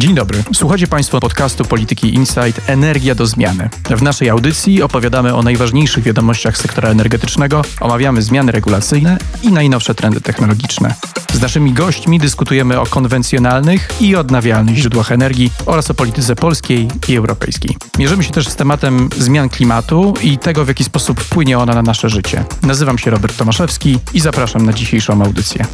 Dzień dobry. Słuchacie Państwo podcastu Polityki Insight Energia do zmiany. W naszej audycji opowiadamy o najważniejszych wiadomościach sektora energetycznego, omawiamy zmiany regulacyjne i najnowsze trendy technologiczne. Z naszymi gośćmi dyskutujemy o konwencjonalnych i odnawialnych źródłach energii oraz o polityce polskiej i europejskiej. Mierzymy się też z tematem zmian klimatu i tego, w jaki sposób wpłynie ona na nasze życie. Nazywam się Robert Tomaszewski i zapraszam na dzisiejszą audycję.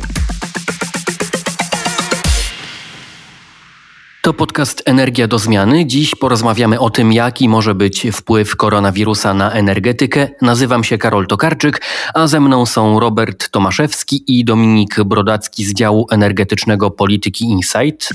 To podcast Energia do zmiany. Dziś porozmawiamy o tym, jaki może być wpływ koronawirusa na energetykę. Nazywam się Karol Tokarczyk, a ze mną są Robert Tomaszewski i Dominik Brodacki z działu energetycznego Polityki Insight.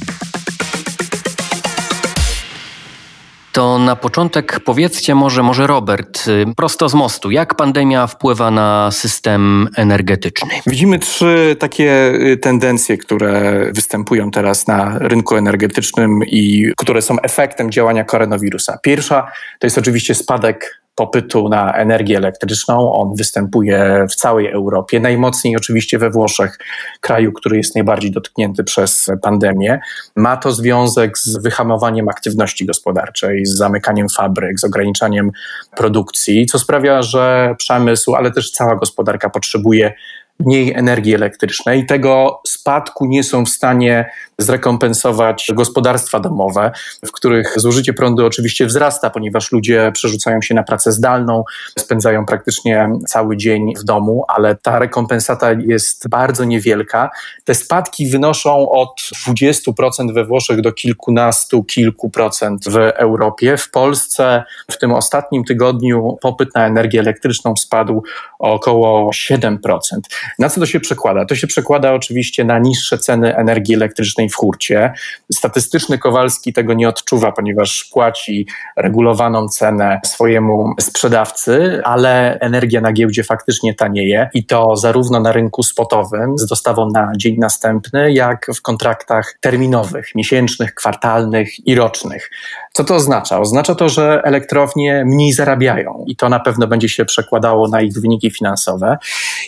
To na początek powiedzcie może, może Robert, y, prosto z mostu, jak pandemia wpływa na system energetyczny? Widzimy trzy takie y, tendencje, które występują teraz na rynku energetycznym i które są efektem działania koronawirusa. Pierwsza to jest oczywiście spadek popytu na energię elektryczną. On występuje w całej Europie, najmocniej oczywiście we Włoszech, kraju, który jest najbardziej dotknięty przez pandemię. Ma to związek z wyhamowaniem aktywności gospodarczej, z zamykaniem fabryk, z ograniczaniem produkcji, co sprawia, że przemysł, ale też cała gospodarka potrzebuje mniej energii elektrycznej. Tego spadku nie są w stanie zrekompensować gospodarstwa domowe, w których zużycie prądu oczywiście wzrasta, ponieważ ludzie przerzucają się na pracę zdalną, spędzają praktycznie cały dzień w domu, ale ta rekompensata jest bardzo niewielka. Te spadki wynoszą od 20% we Włoszech do kilkunastu, kilku procent w Europie. W Polsce w tym ostatnim tygodniu popyt na energię elektryczną spadł o około 7%. Na co to się przekłada? To się przekłada oczywiście na niższe ceny energii elektrycznej w hurcie. Statystyczny Kowalski tego nie odczuwa, ponieważ płaci regulowaną cenę swojemu sprzedawcy, ale energia na giełdzie faktycznie tanieje i to zarówno na rynku spotowym z dostawą na dzień następny, jak w kontraktach terminowych, miesięcznych, kwartalnych i rocznych. Co to oznacza? Oznacza to, że elektrownie mniej zarabiają i to na pewno będzie się przekładało na ich wyniki finansowe.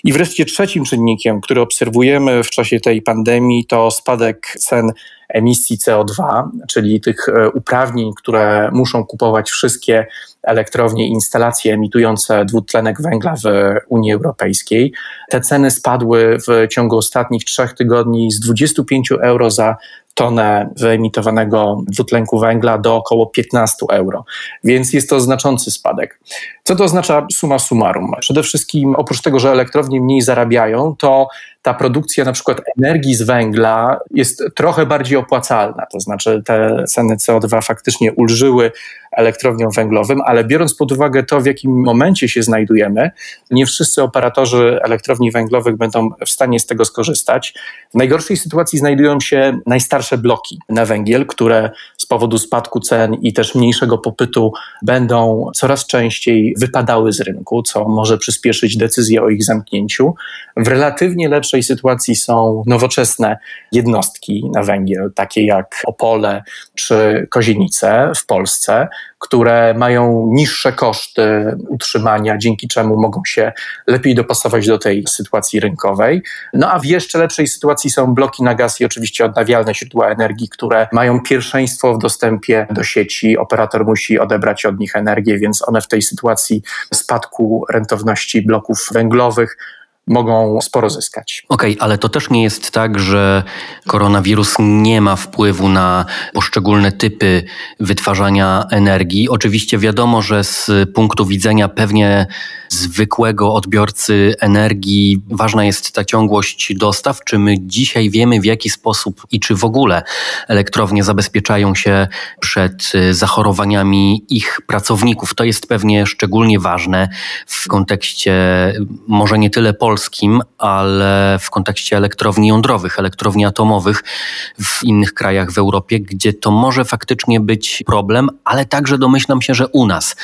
I wreszcie trzecim czynnikiem, który obserwujemy w czasie tej pandemii, to spadek cen emisji CO2, czyli tych e, uprawnień, które muszą kupować wszystkie elektrownie i instalacje emitujące dwutlenek węgla w Unii Europejskiej. Te ceny spadły w ciągu ostatnich trzech tygodni z 25 euro za tonę wyemitowanego dwutlenku węgla do około 15 euro, więc jest to znaczący spadek. Co to oznacza suma summarum? Przede wszystkim oprócz tego, że elektrownie mniej zarabiają, to ta produkcja na przykład energii z węgla jest trochę bardziej opłacalna, to znaczy te ceny CO2 faktycznie ulżyły elektrowniom węglowym, ale biorąc pod uwagę to, w jakim momencie się znajdujemy, nie wszyscy operatorzy elektrowni węglowych będą w stanie z tego skorzystać. W najgorszej sytuacji znajdują się najstarsze bloki na węgiel, które z powodu spadku cen i też mniejszego popytu będą coraz częściej wypadały z rynku, co może przyspieszyć decyzję o ich zamknięciu. W relatywnie lepszej sytuacji są nowoczesne jednostki na węgiel, takie jak Opole czy Kozienice w Polsce, które mają niższe koszty utrzymania, dzięki czemu mogą się lepiej dopasować do tej sytuacji rynkowej. No a w jeszcze lepszej sytuacji są bloki na gaz i oczywiście odnawialne źródła energii, które mają pierwszeństwo w dostępie do sieci. Operator musi odebrać od nich energię, więc one w tej sytuacji spadku rentowności bloków węglowych mogą sporo zyskać. Okej, okay, ale to też nie jest tak, że koronawirus nie ma wpływu na poszczególne typy wytwarzania energii. Oczywiście wiadomo, że z punktu widzenia pewnie zwykłego odbiorcy energii ważna jest ta ciągłość dostaw. Czy my dzisiaj wiemy, w jaki sposób i czy w ogóle elektrownie zabezpieczają się przed zachorowaniami ich pracowników? To jest pewnie szczególnie ważne w kontekście może nie tyle polskim, ale w kontekście elektrowni jądrowych, elektrowni atomowych w innych krajach w Europie, gdzie to może faktycznie być problem, ale także domyślam się, że u nas.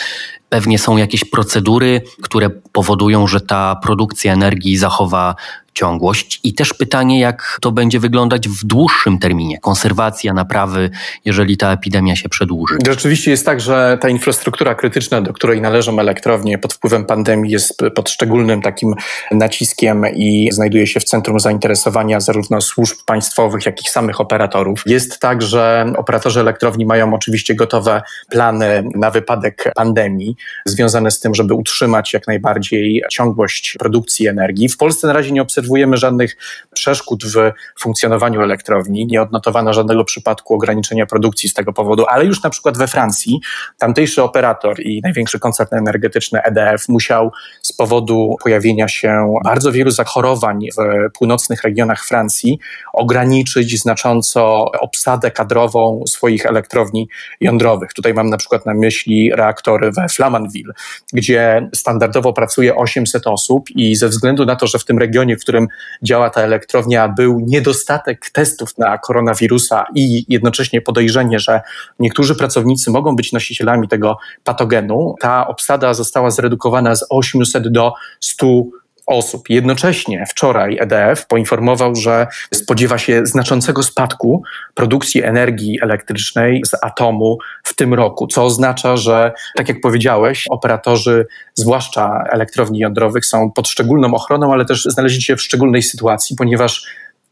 Pewnie są jakieś procedury, które powodują, że ta produkcja energii zachowa ciągłość i też pytanie, jak to będzie wyglądać w dłuższym terminie. Konserwacja, naprawy, jeżeli ta epidemia się przedłuży. Rzeczywiście jest tak, że ta infrastruktura krytyczna, do której należą elektrownie pod wpływem pandemii jest pod szczególnym takim naciskiem i znajduje się w centrum zainteresowania zarówno służb państwowych, jak i samych operatorów. Jest tak, że operatorzy elektrowni mają oczywiście gotowe plany na wypadek pandemii, związane z tym, żeby utrzymać jak najbardziej ciągłość produkcji energii. W Polsce na razie nie obserwujemy żadnych przeszkód w funkcjonowaniu elektrowni. Nie odnotowano żadnego przypadku ograniczenia produkcji z tego powodu, ale już na przykład we Francji tamtejszy operator i największy koncern energetyczny EDF musiał z powodu pojawienia się bardzo wielu zachorowań w północnych regionach Francji ograniczyć znacząco obsadę kadrową swoich elektrowni jądrowych. Tutaj mam na przykład na myśli reaktory we Flamanville, gdzie standardowo pracuje 800 osób i ze względu na to, że w tym regionie, w którym działa ta elektrownia, był niedostatek testów na koronawirusa i jednocześnie podejrzenie, że niektórzy pracownicy mogą być nosicielami tego patogenu, ta obsada została zredukowana z 800 do 100 osób. Jednocześnie wczoraj EDF poinformował, że spodziewa się znaczącego spadku produkcji energii elektrycznej z atomu w tym roku, co oznacza, że tak jak powiedziałeś, operatorzy, zwłaszcza elektrowni jądrowych, są pod szczególną ochroną, ale też znaleźli się w szczególnej sytuacji, ponieważ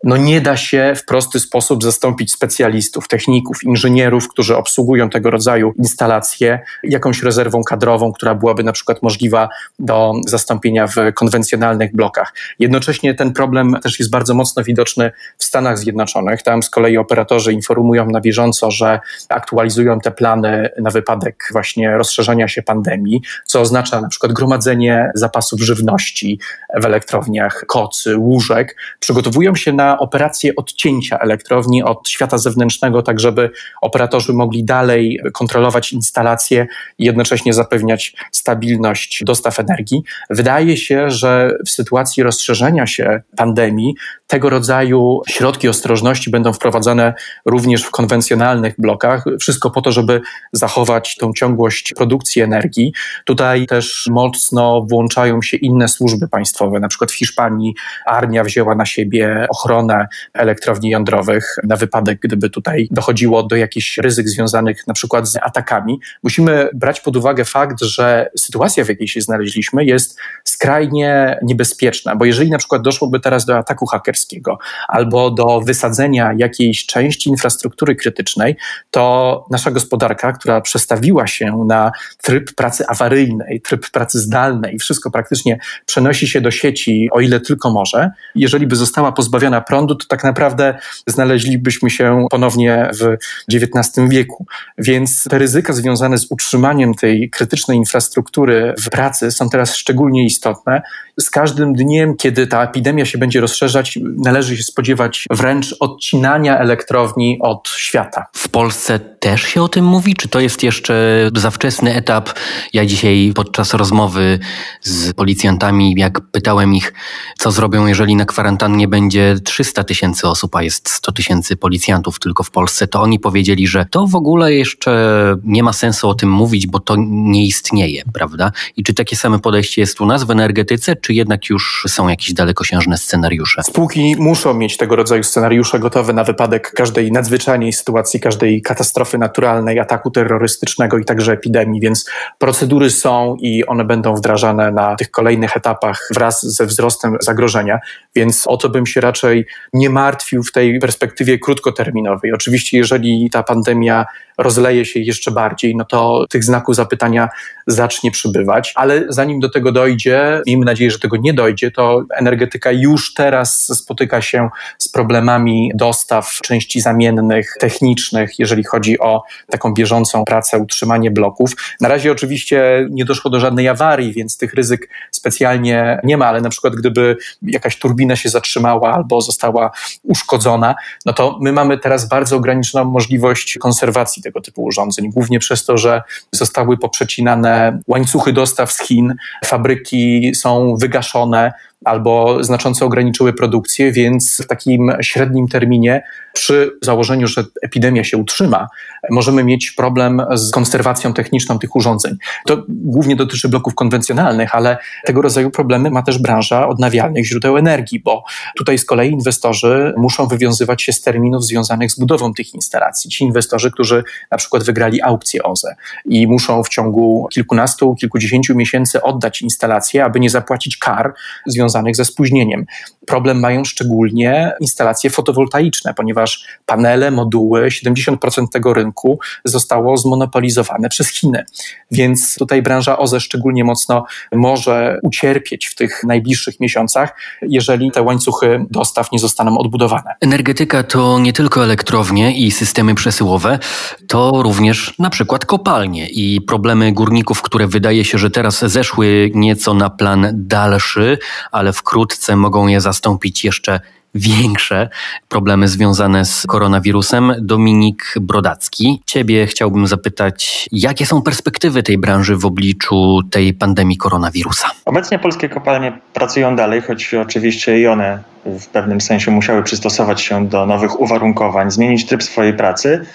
no nie da się w prosty sposób zastąpić specjalistów, techników, inżynierów, którzy obsługują tego rodzaju instalacje, jakąś rezerwą kadrową, która byłaby na przykład możliwa do zastąpienia w konwencjonalnych blokach. Jednocześnie ten problem też jest bardzo mocno widoczny w Stanach Zjednoczonych. Tam z kolei operatorzy informują na bieżąco, że aktualizują te plany na wypadek właśnie rozszerzania się pandemii, co oznacza na przykład gromadzenie zapasów żywności w elektrowniach, kocy, łóżek. Przygotowują się na operację odcięcia elektrowni od świata zewnętrznego, tak żeby operatorzy mogli dalej kontrolować instalacje i jednocześnie zapewniać stabilność dostaw energii. Wydaje się, że w sytuacji rozszerzenia się pandemii tego rodzaju środki ostrożności będą wprowadzane również w konwencjonalnych blokach. Wszystko po to, żeby zachować tą ciągłość produkcji energii. Tutaj też mocno włączają się inne służby państwowe. Na przykład w Hiszpanii armia wzięła na siebie ochronę elektrowni jądrowych na wypadek, gdyby tutaj dochodziło do jakichś ryzyk związanych na przykład z atakami. Musimy brać pod uwagę fakt, że sytuacja, w jakiej się znaleźliśmy, jest skrajnie niebezpieczna, bo jeżeli na przykład doszłoby teraz do ataku hakerskiego albo do wysadzenia jakiejś części infrastruktury krytycznej, to nasza gospodarka, która przestawiła się na tryb pracy awaryjnej, tryb pracy zdalnej, wszystko praktycznie przenosi się do sieci, o ile tylko może, jeżeli by została pozbawiona prądu, to tak naprawdę znaleźlibyśmy się ponownie w XIX wieku. Więc te ryzyka związane z utrzymaniem tej krytycznej infrastruktury w pracy są teraz szczególnie istotne. Z każdym dniem, kiedy ta epidemia się będzie rozszerzać, należy się spodziewać wręcz odcinania elektrowni od świata. W Polsce też się o tym mówi? Czy to jest jeszcze za wczesny etap? Ja dzisiaj podczas rozmowy z policjantami, jak pytałem ich, co zrobią, jeżeli na kwarantannie będzie 300 tysięcy osób, a jest 100 tysięcy policjantów tylko w Polsce, to oni powiedzieli, że to w ogóle jeszcze nie ma sensu o tym mówić, bo to nie istnieje, prawda? I czy takie same podejście jest u nas w energetyce, czy jednak już są jakieś dalekosiężne scenariusze? Spółki muszą mieć tego rodzaju scenariusze gotowe na wypadek każdej nadzwyczajnej sytuacji, każdej katastrofy naturalnej, ataku terrorystycznego i także epidemii, więc procedury są i one będą wdrażane na tych kolejnych etapach wraz ze wzrostem zagrożenia, więc o to bym się raczej nie martwił w tej perspektywie krótkoterminowej. Oczywiście, jeżeli ta pandemia rozleje się jeszcze bardziej, no to tych znaków zapytania zacznie przybywać, ale zanim do tego dojdzie, miejmy nadzieję, że tego nie dojdzie, to energetyka już teraz spotyka się z problemami dostaw części zamiennych, technicznych, jeżeli chodzi o taką bieżącą pracę, utrzymanie bloków. Na razie oczywiście nie doszło do żadnej awarii, więc tych ryzyk specjalnie nie ma, ale na przykład gdyby jakaś turbina się zatrzymała albo została uszkodzona, no to my mamy teraz bardzo ograniczoną możliwość konserwacji tego typu urządzeń, głównie przez to, że zostały poprzecinane łańcuchy dostaw z Chin, fabryki są wygaszone, albo znacząco ograniczyły produkcję, więc w takim średnim terminie, przy założeniu, że epidemia się utrzyma, możemy mieć problem z konserwacją techniczną tych urządzeń. To głównie dotyczy bloków konwencjonalnych, ale tego rodzaju problemy ma też branża odnawialnych źródeł energii, bo tutaj z kolei inwestorzy muszą wywiązywać się z terminów związanych z budową tych instalacji. Ci inwestorzy, którzy na przykład wygrali aukcję OZE i muszą w ciągu kilkunastu, kilkudziesięciu miesięcy oddać instalację, aby nie zapłacić kar związanych ze spóźnieniem. Problem mają szczególnie instalacje fotowoltaiczne, ponieważ panele, moduły, 70% tego rynku zostało zmonopolizowane przez Chiny. Więc tutaj branża OZE szczególnie mocno może ucierpieć w tych najbliższych miesiącach, jeżeli te łańcuchy dostaw nie zostaną odbudowane. Energetyka to nie tylko elektrownie i systemy przesyłowe, to również na przykład kopalnie i problemy górników, które wydaje się, że teraz zeszły nieco na plan dalszy, ale wkrótce mogą je zastąpić jeszcze większe problemy związane z koronawirusem. Dominik Brodacki, ciebie chciałbym zapytać, jakie są perspektywy tej branży w obliczu tej pandemii koronawirusa? Obecnie polskie kopalnie pracują dalej, choć oczywiście i one w pewnym sensie musiały przystosować się do nowych uwarunkowań, zmienić tryb swojej pracy.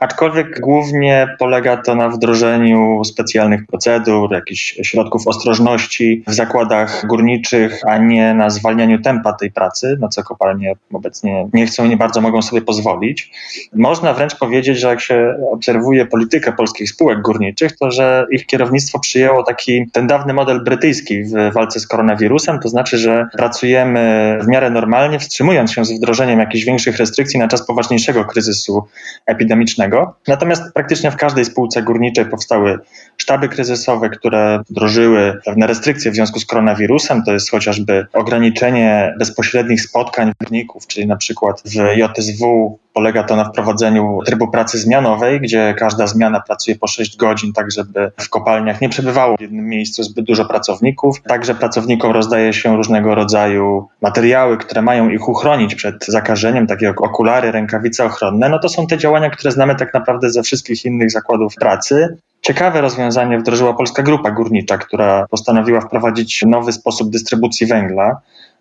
Aczkolwiek głównie polega to na wdrożeniu specjalnych procedur, jakichś środków ostrożności w zakładach górniczych, a nie na zwalnianiu tempa tej pracy, na co kopalnie obecnie nie chcą i nie bardzo mogą sobie pozwolić. Można wręcz powiedzieć, że jak się obserwuje politykę polskich spółek górniczych, to że ich kierownictwo przyjęło taki ten dawny model brytyjski w walce z koronawirusem, to znaczy, że pracujemy w miarę normalnie, wstrzymując się z wdrożeniem jakichś większych restrykcji na czas poważniejszego kryzysu epidemicznego. Natomiast praktycznie w każdej spółce górniczej powstały sztaby kryzysowe, które wdrożyły pewne restrykcje w związku z koronawirusem. To jest chociażby ograniczenie bezpośrednich spotkań górników, czyli na przykład w JSW Polega to na wprowadzeniu trybu pracy zmianowej, gdzie każda zmiana pracuje po 6 godzin, tak żeby w kopalniach nie przebywało w jednym miejscu zbyt dużo pracowników. Także pracownikom rozdaje się różnego rodzaju materiały, które mają ich uchronić przed zakażeniem, takie jak okulary, rękawice ochronne. No to są te działania, które znamy tak naprawdę ze wszystkich innych zakładów pracy. Ciekawe rozwiązanie wdrożyła Polska Grupa Górnicza, która postanowiła wprowadzić nowy sposób dystrybucji węgla.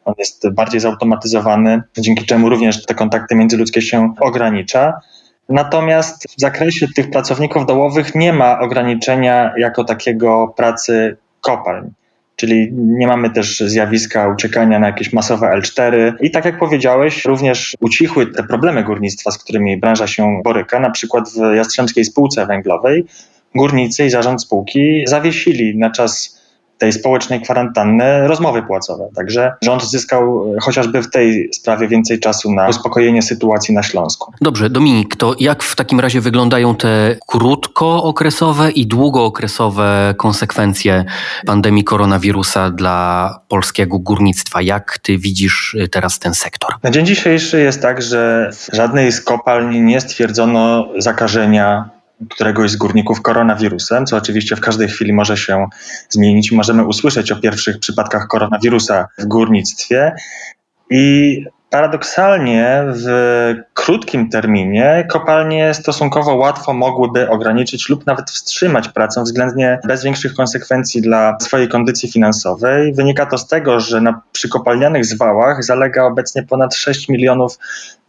On jest bardziej zautomatyzowany, dzięki czemu również te kontakty międzyludzkie się ogranicza. Natomiast w zakresie tych pracowników dołowych nie ma ograniczenia jako takiego pracy kopalń. Czyli nie mamy też zjawiska uciekania na jakieś masowe L4. I tak jak powiedziałeś, również ucichły te problemy górnictwa, z którymi branża się boryka. Na przykład w Jastrzębskiej Spółce Węglowej górnicy i zarząd spółki zawiesili na czas tej społecznej kwarantanny rozmowy płacowe. Także rząd zyskał e, chociażby w tej sprawie więcej czasu na uspokojenie sytuacji na Śląsku. Dobrze, Dominik, to jak w takim razie wyglądają te krótkookresowe i długookresowe konsekwencje pandemii koronawirusa dla polskiego górnictwa? Jak ty widzisz e, teraz ten sektor? Na dzień dzisiejszy jest tak, że w żadnej z kopalni nie stwierdzono zakażenia któregoś z górników koronawirusem, co oczywiście w każdej chwili może się zmienić. Możemy usłyszeć o pierwszych przypadkach koronawirusa w górnictwie. I paradoksalnie w krótkim terminie kopalnie stosunkowo łatwo mogłyby ograniczyć lub nawet wstrzymać pracę względnie bez większych konsekwencji dla swojej kondycji finansowej. Wynika to z tego, że na przykopalnianych zwałach zalega obecnie ponad 6 milionów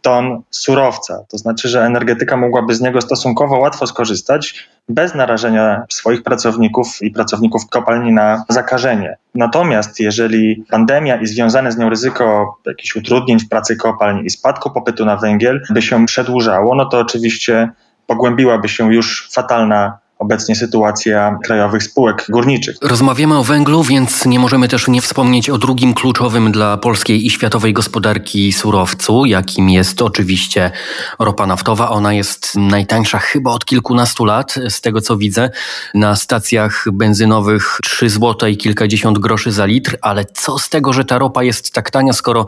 ton surowca. To znaczy, że energetyka mogłaby z niego stosunkowo łatwo skorzystać bez narażenia swoich pracowników i pracowników kopalni na zakażenie. Natomiast jeżeli pandemia i związane z nią ryzyko jakichś utrudnień w pracy kopalń i spadku popytu na węgiel by się przedłużało, no to oczywiście pogłębiłaby się już fatalna obecnie sytuacja krajowych spółek górniczych. Rozmawiamy o węglu, więc nie możemy też nie wspomnieć o drugim kluczowym dla polskiej i światowej gospodarki surowcu, jakim jest oczywiście ropa naftowa. Ona jest najtańsza chyba od kilkunastu lat, z tego co widzę. Na stacjach benzynowych 3 zł i kilkadziesiąt groszy za litr, ale co z tego, że ta ropa jest tak tania, skoro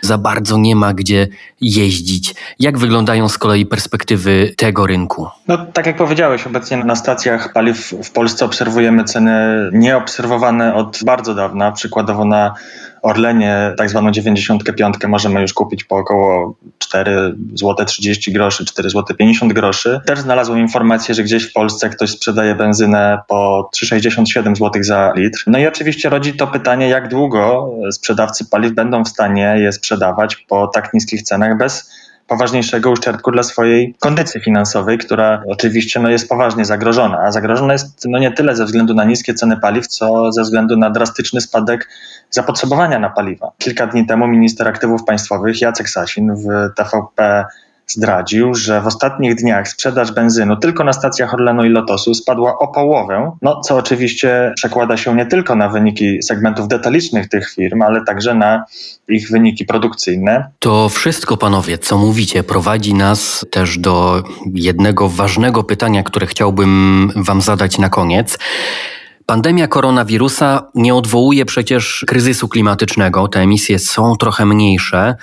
za bardzo nie ma gdzie jeździć. Jak wyglądają z kolei perspektywy tego rynku? No, tak jak powiedziałeś, obecnie na stacjach paliw w Polsce obserwujemy ceny nieobserwowane od bardzo dawna. Przykładowo na Orlenie tak zwaną 95 możemy już kupić po około 4 zł 30 groszy, 4 zł 50 groszy. Też znalazłem informację, że gdzieś w Polsce ktoś sprzedaje benzynę po 3,67 zł za litr. No i oczywiście rodzi to pytanie, jak długo sprzedawcy paliw będą w stanie je sprzedawać po tak niskich cenach bez poważniejszego uszczerbku dla swojej kondycji finansowej, która oczywiście no, jest poważnie zagrożona. A zagrożona jest no, nie tyle ze względu na niskie ceny paliw, co ze względu na drastyczny spadek zapotrzebowania na paliwa. Kilka dni temu minister aktywów państwowych Jacek Sasin w TVP zdradził, że w ostatnich dniach sprzedaż benzynu tylko na stacjach Orlenu i Lotosu spadła o połowę, no co oczywiście przekłada się nie tylko na wyniki segmentów detalicznych tych firm, ale także na ich wyniki produkcyjne. To wszystko, panowie, co mówicie, prowadzi nas też do jednego ważnego pytania, które chciałbym wam zadać na koniec. Pandemia koronawirusa nie odwołuje przecież kryzysu klimatycznego. Te emisje są trochę mniejsze,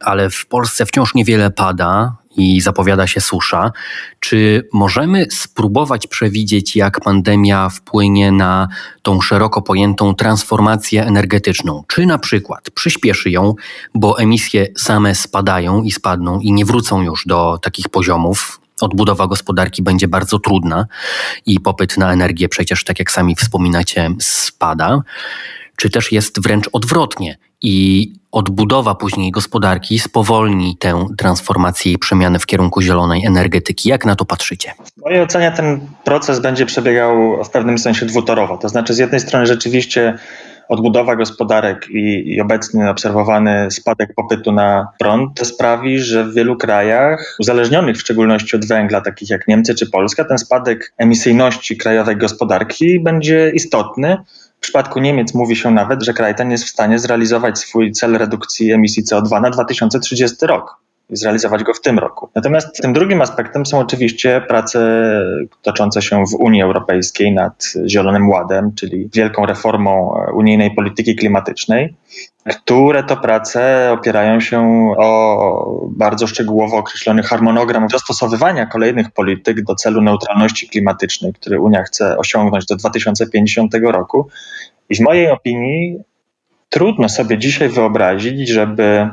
ale w Polsce wciąż niewiele pada i zapowiada się susza. Czy możemy spróbować przewidzieć, jak pandemia wpłynie na tą szeroko pojętą transformację energetyczną? Czy na przykład przyspieszy ją, bo emisje same spadają i spadną i nie wrócą już do takich poziomów, odbudowa gospodarki będzie bardzo trudna i popyt na energię przecież, tak jak sami wspominacie, spada, czy też jest wręcz odwrotnie i odbudowa później gospodarki spowolni tę transformację i przemianę w kierunku zielonej energetyki. Jak na to patrzycie? W mojej ocenie ten proces będzie przebiegał w pewnym sensie dwutorowo. To znaczy, z jednej strony rzeczywiście odbudowa gospodarek i, i obecny obserwowany spadek popytu na prąd sprawi, że w wielu krajach, uzależnionych w szczególności od węgla, takich jak Niemcy czy Polska, ten spadek emisyjności krajowej gospodarki będzie istotny. W przypadku Niemiec mówi się nawet, że kraj ten jest w stanie zrealizować swój cel redukcji emisji CO2 na 2030 rok i zrealizować go w tym roku. Natomiast tym drugim aspektem są oczywiście prace toczące się w Unii Europejskiej nad Zielonym Ładem, czyli wielką reformą unijnej polityki klimatycznej, które to prace opierają się o bardzo szczegółowo określony harmonogram dostosowywania kolejnych polityk do celu neutralności klimatycznej, który Unia chce osiągnąć do 2050 roku. I w mojej opinii trudno sobie dzisiaj wyobrazić, żeby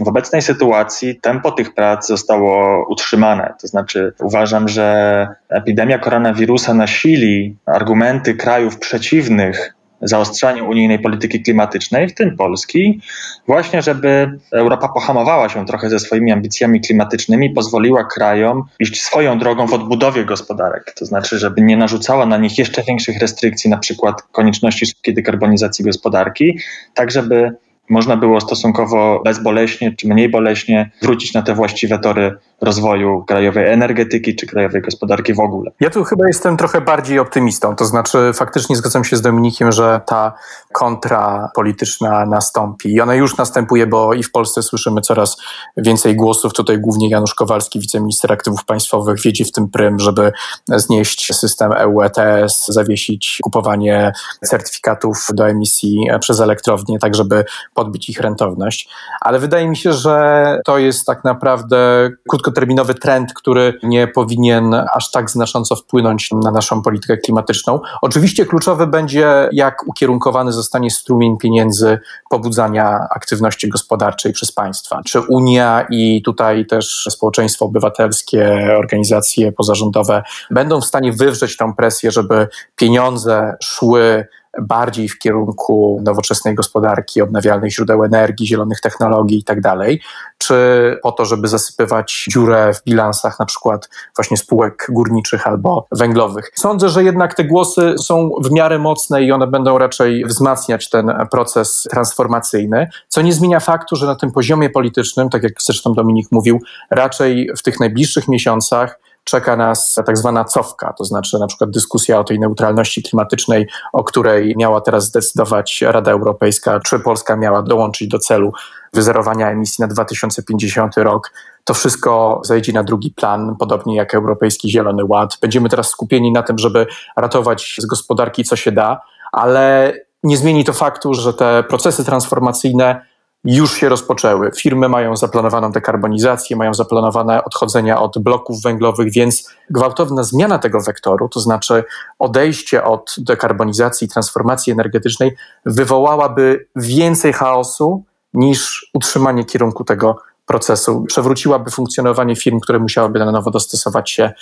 w obecnej sytuacji tempo tych prac zostało utrzymane. To znaczy, uważam, że epidemia koronawirusa nasili argumenty krajów przeciwnych zaostrzaniu unijnej polityki klimatycznej, w tym Polski, właśnie żeby Europa pohamowała się trochę ze swoimi ambicjami klimatycznymi, pozwoliła krajom iść swoją drogą w odbudowie gospodarek. To znaczy, żeby nie narzucała na nich jeszcze większych restrykcji, na przykład konieczności szybkiej dekarbonizacji gospodarki, tak żeby można było stosunkowo bezboleśnie czy mniej boleśnie wrócić na te właściwe tory rozwoju krajowej energetyki czy krajowej gospodarki w ogóle. Ja tu chyba jestem trochę bardziej optymistą, to znaczy faktycznie zgadzam się z Dominikiem, że ta kontra polityczna nastąpi i ona już następuje, bo i w Polsce słyszymy coraz więcej głosów, tutaj głównie Janusz Kowalski, wiceminister aktywów państwowych, wiedzie w tym prym, żeby znieść system EU ETS, zawiesić kupowanie certyfikatów do emisji przez elektrownie, tak żeby podbić ich rentowność, ale wydaje mi się, że to jest tak naprawdę krótkoterminowy trend, który nie powinien aż tak znacząco wpłynąć na naszą politykę klimatyczną. Oczywiście kluczowy będzie, jak ukierunkowany zostanie strumień pieniędzy pobudzania aktywności gospodarczej przez państwa. Czy Unia i tutaj też społeczeństwo obywatelskie, organizacje pozarządowe będą w stanie wywrzeć tą presję, żeby pieniądze szły bardziej w kierunku nowoczesnej gospodarki, odnawialnych źródeł energii, zielonych technologii itd., tak czy po to, żeby zasypywać dziurę w bilansach na przykład właśnie spółek górniczych albo węglowych. Sądzę, że jednak te głosy są w miarę mocne i one będą raczej wzmacniać ten proces transformacyjny, co nie zmienia faktu, że na tym poziomie politycznym, tak jak zresztą Dominik mówił, raczej w tych najbliższych miesiącach czeka nas tak zwana cofka, to znaczy na przykład dyskusja o tej neutralności klimatycznej, o której miała teraz zdecydować Rada Europejska, czy Polska miała dołączyć do celu wyzerowania emisji na 2050 rok. To wszystko zejdzie na drugi plan, podobnie jak Europejski Zielony Ład. Będziemy teraz skupieni na tym, żeby ratować z gospodarki co się da, ale nie zmieni to faktu, że te procesy transformacyjne już się rozpoczęły. Firmy mają zaplanowaną dekarbonizację, mają zaplanowane odchodzenia od bloków węglowych, więc gwałtowna zmiana tego wektoru, to znaczy odejście od dekarbonizacji i transformacji energetycznej, wywołałaby więcej chaosu niż utrzymanie kierunku tego procesu. Przewróciłaby funkcjonowanie firm, które musiałyby na nowo dostosować się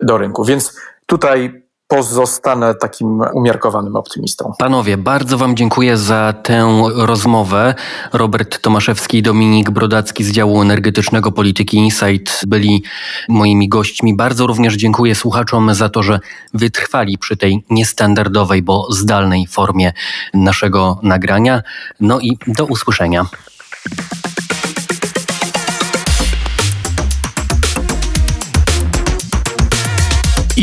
do rynku. Więc tutaj pozostanę takim umiarkowanym optymistą. Panowie, bardzo Wam dziękuję za tę rozmowę. Robert Tomaszewski i Dominik Brodacki z działu energetycznego Polityki Insight byli moimi gośćmi. Bardzo również dziękuję słuchaczom za to, że wytrwali przy tej niestandardowej, bo zdalnej formie naszego nagrania. No i do usłyszenia.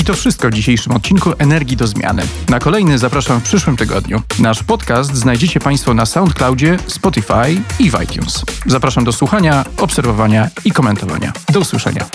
I to wszystko w dzisiejszym odcinku Energii do Zmiany. Na kolejny zapraszam w przyszłym tygodniu. Nasz podcast znajdziecie Państwo na SoundCloudzie, Spotify i w iTunes. Zapraszam do słuchania, obserwowania i komentowania. Do usłyszenia.